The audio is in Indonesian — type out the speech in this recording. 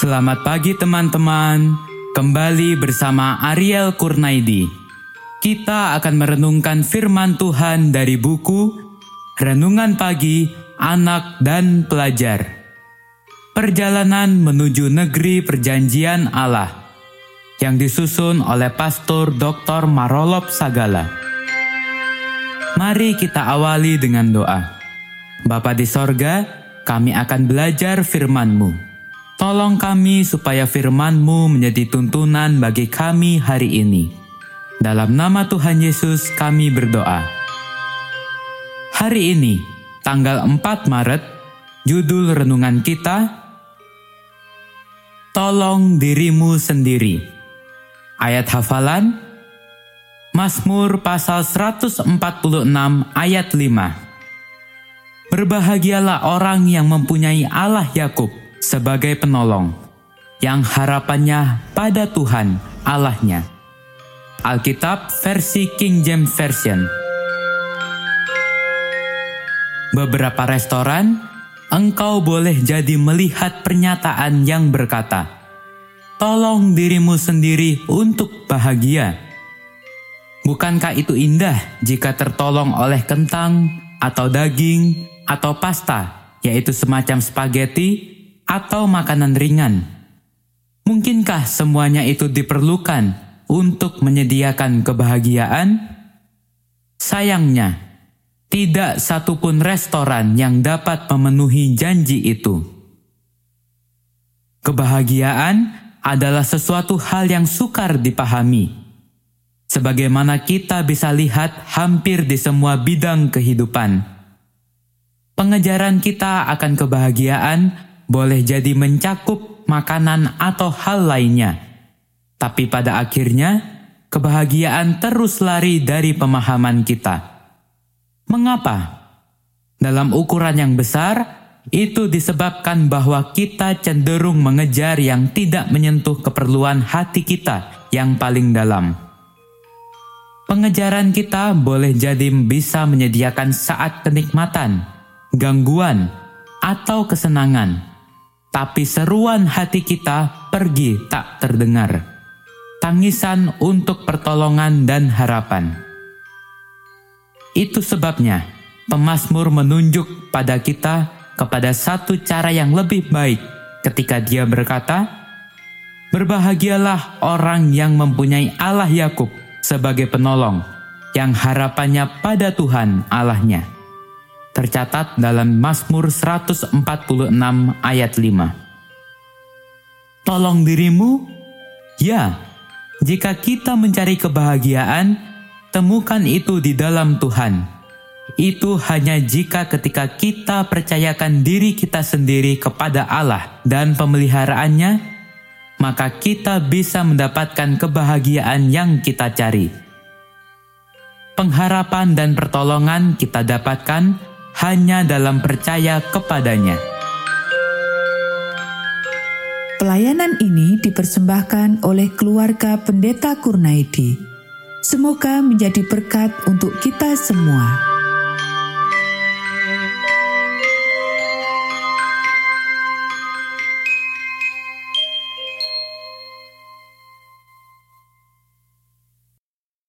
Selamat pagi teman-teman. Kembali bersama Ariel Kurnaidi. Kita akan merenungkan firman Tuhan dari buku Renungan Pagi Anak dan Pelajar. Perjalanan menuju negeri perjanjian Allah yang disusun oleh Pastor Dr. Marolop Sagala. Mari kita awali dengan doa. Bapa di sorga, kami akan belajar firman-Mu. Tolong kami supaya firman-Mu menjadi tuntunan bagi kami hari ini. Dalam nama Tuhan Yesus kami berdoa. Hari ini, tanggal 4 Maret, judul renungan kita, Tolong dirimu sendiri. Ayat hafalan, Mazmur pasal 146 ayat 5. Berbahagialah orang yang mempunyai Allah Yakub sebagai penolong, yang harapannya pada Tuhan Allahnya. Alkitab versi King James Version Beberapa restoran, engkau boleh jadi melihat pernyataan yang berkata, Tolong dirimu sendiri untuk bahagia. Bukankah itu indah jika tertolong oleh kentang, atau daging, atau pasta, yaitu semacam spaghetti, atau makanan ringan. Mungkinkah semuanya itu diperlukan untuk menyediakan kebahagiaan? Sayangnya, tidak satupun restoran yang dapat memenuhi janji itu. Kebahagiaan adalah sesuatu hal yang sukar dipahami. Sebagaimana kita bisa lihat hampir di semua bidang kehidupan. Pengejaran kita akan kebahagiaan boleh jadi mencakup makanan atau hal lainnya. Tapi pada akhirnya, kebahagiaan terus lari dari pemahaman kita. Mengapa? Dalam ukuran yang besar, itu disebabkan bahwa kita cenderung mengejar yang tidak menyentuh keperluan hati kita yang paling dalam. Pengejaran kita boleh jadi bisa menyediakan saat kenikmatan, gangguan, atau kesenangan tapi seruan hati kita pergi tak terdengar. Tangisan untuk pertolongan dan harapan. Itu sebabnya pemazmur menunjuk pada kita kepada satu cara yang lebih baik ketika dia berkata, Berbahagialah orang yang mempunyai Allah Yakub sebagai penolong, yang harapannya pada Tuhan Allahnya tercatat dalam Mazmur 146 ayat 5. Tolong dirimu? Ya, jika kita mencari kebahagiaan, temukan itu di dalam Tuhan. Itu hanya jika ketika kita percayakan diri kita sendiri kepada Allah dan pemeliharaannya, maka kita bisa mendapatkan kebahagiaan yang kita cari. Pengharapan dan pertolongan kita dapatkan hanya dalam percaya kepadanya. Pelayanan ini dipersembahkan oleh keluarga Pendeta Kurnaidi. Semoga menjadi berkat untuk kita semua.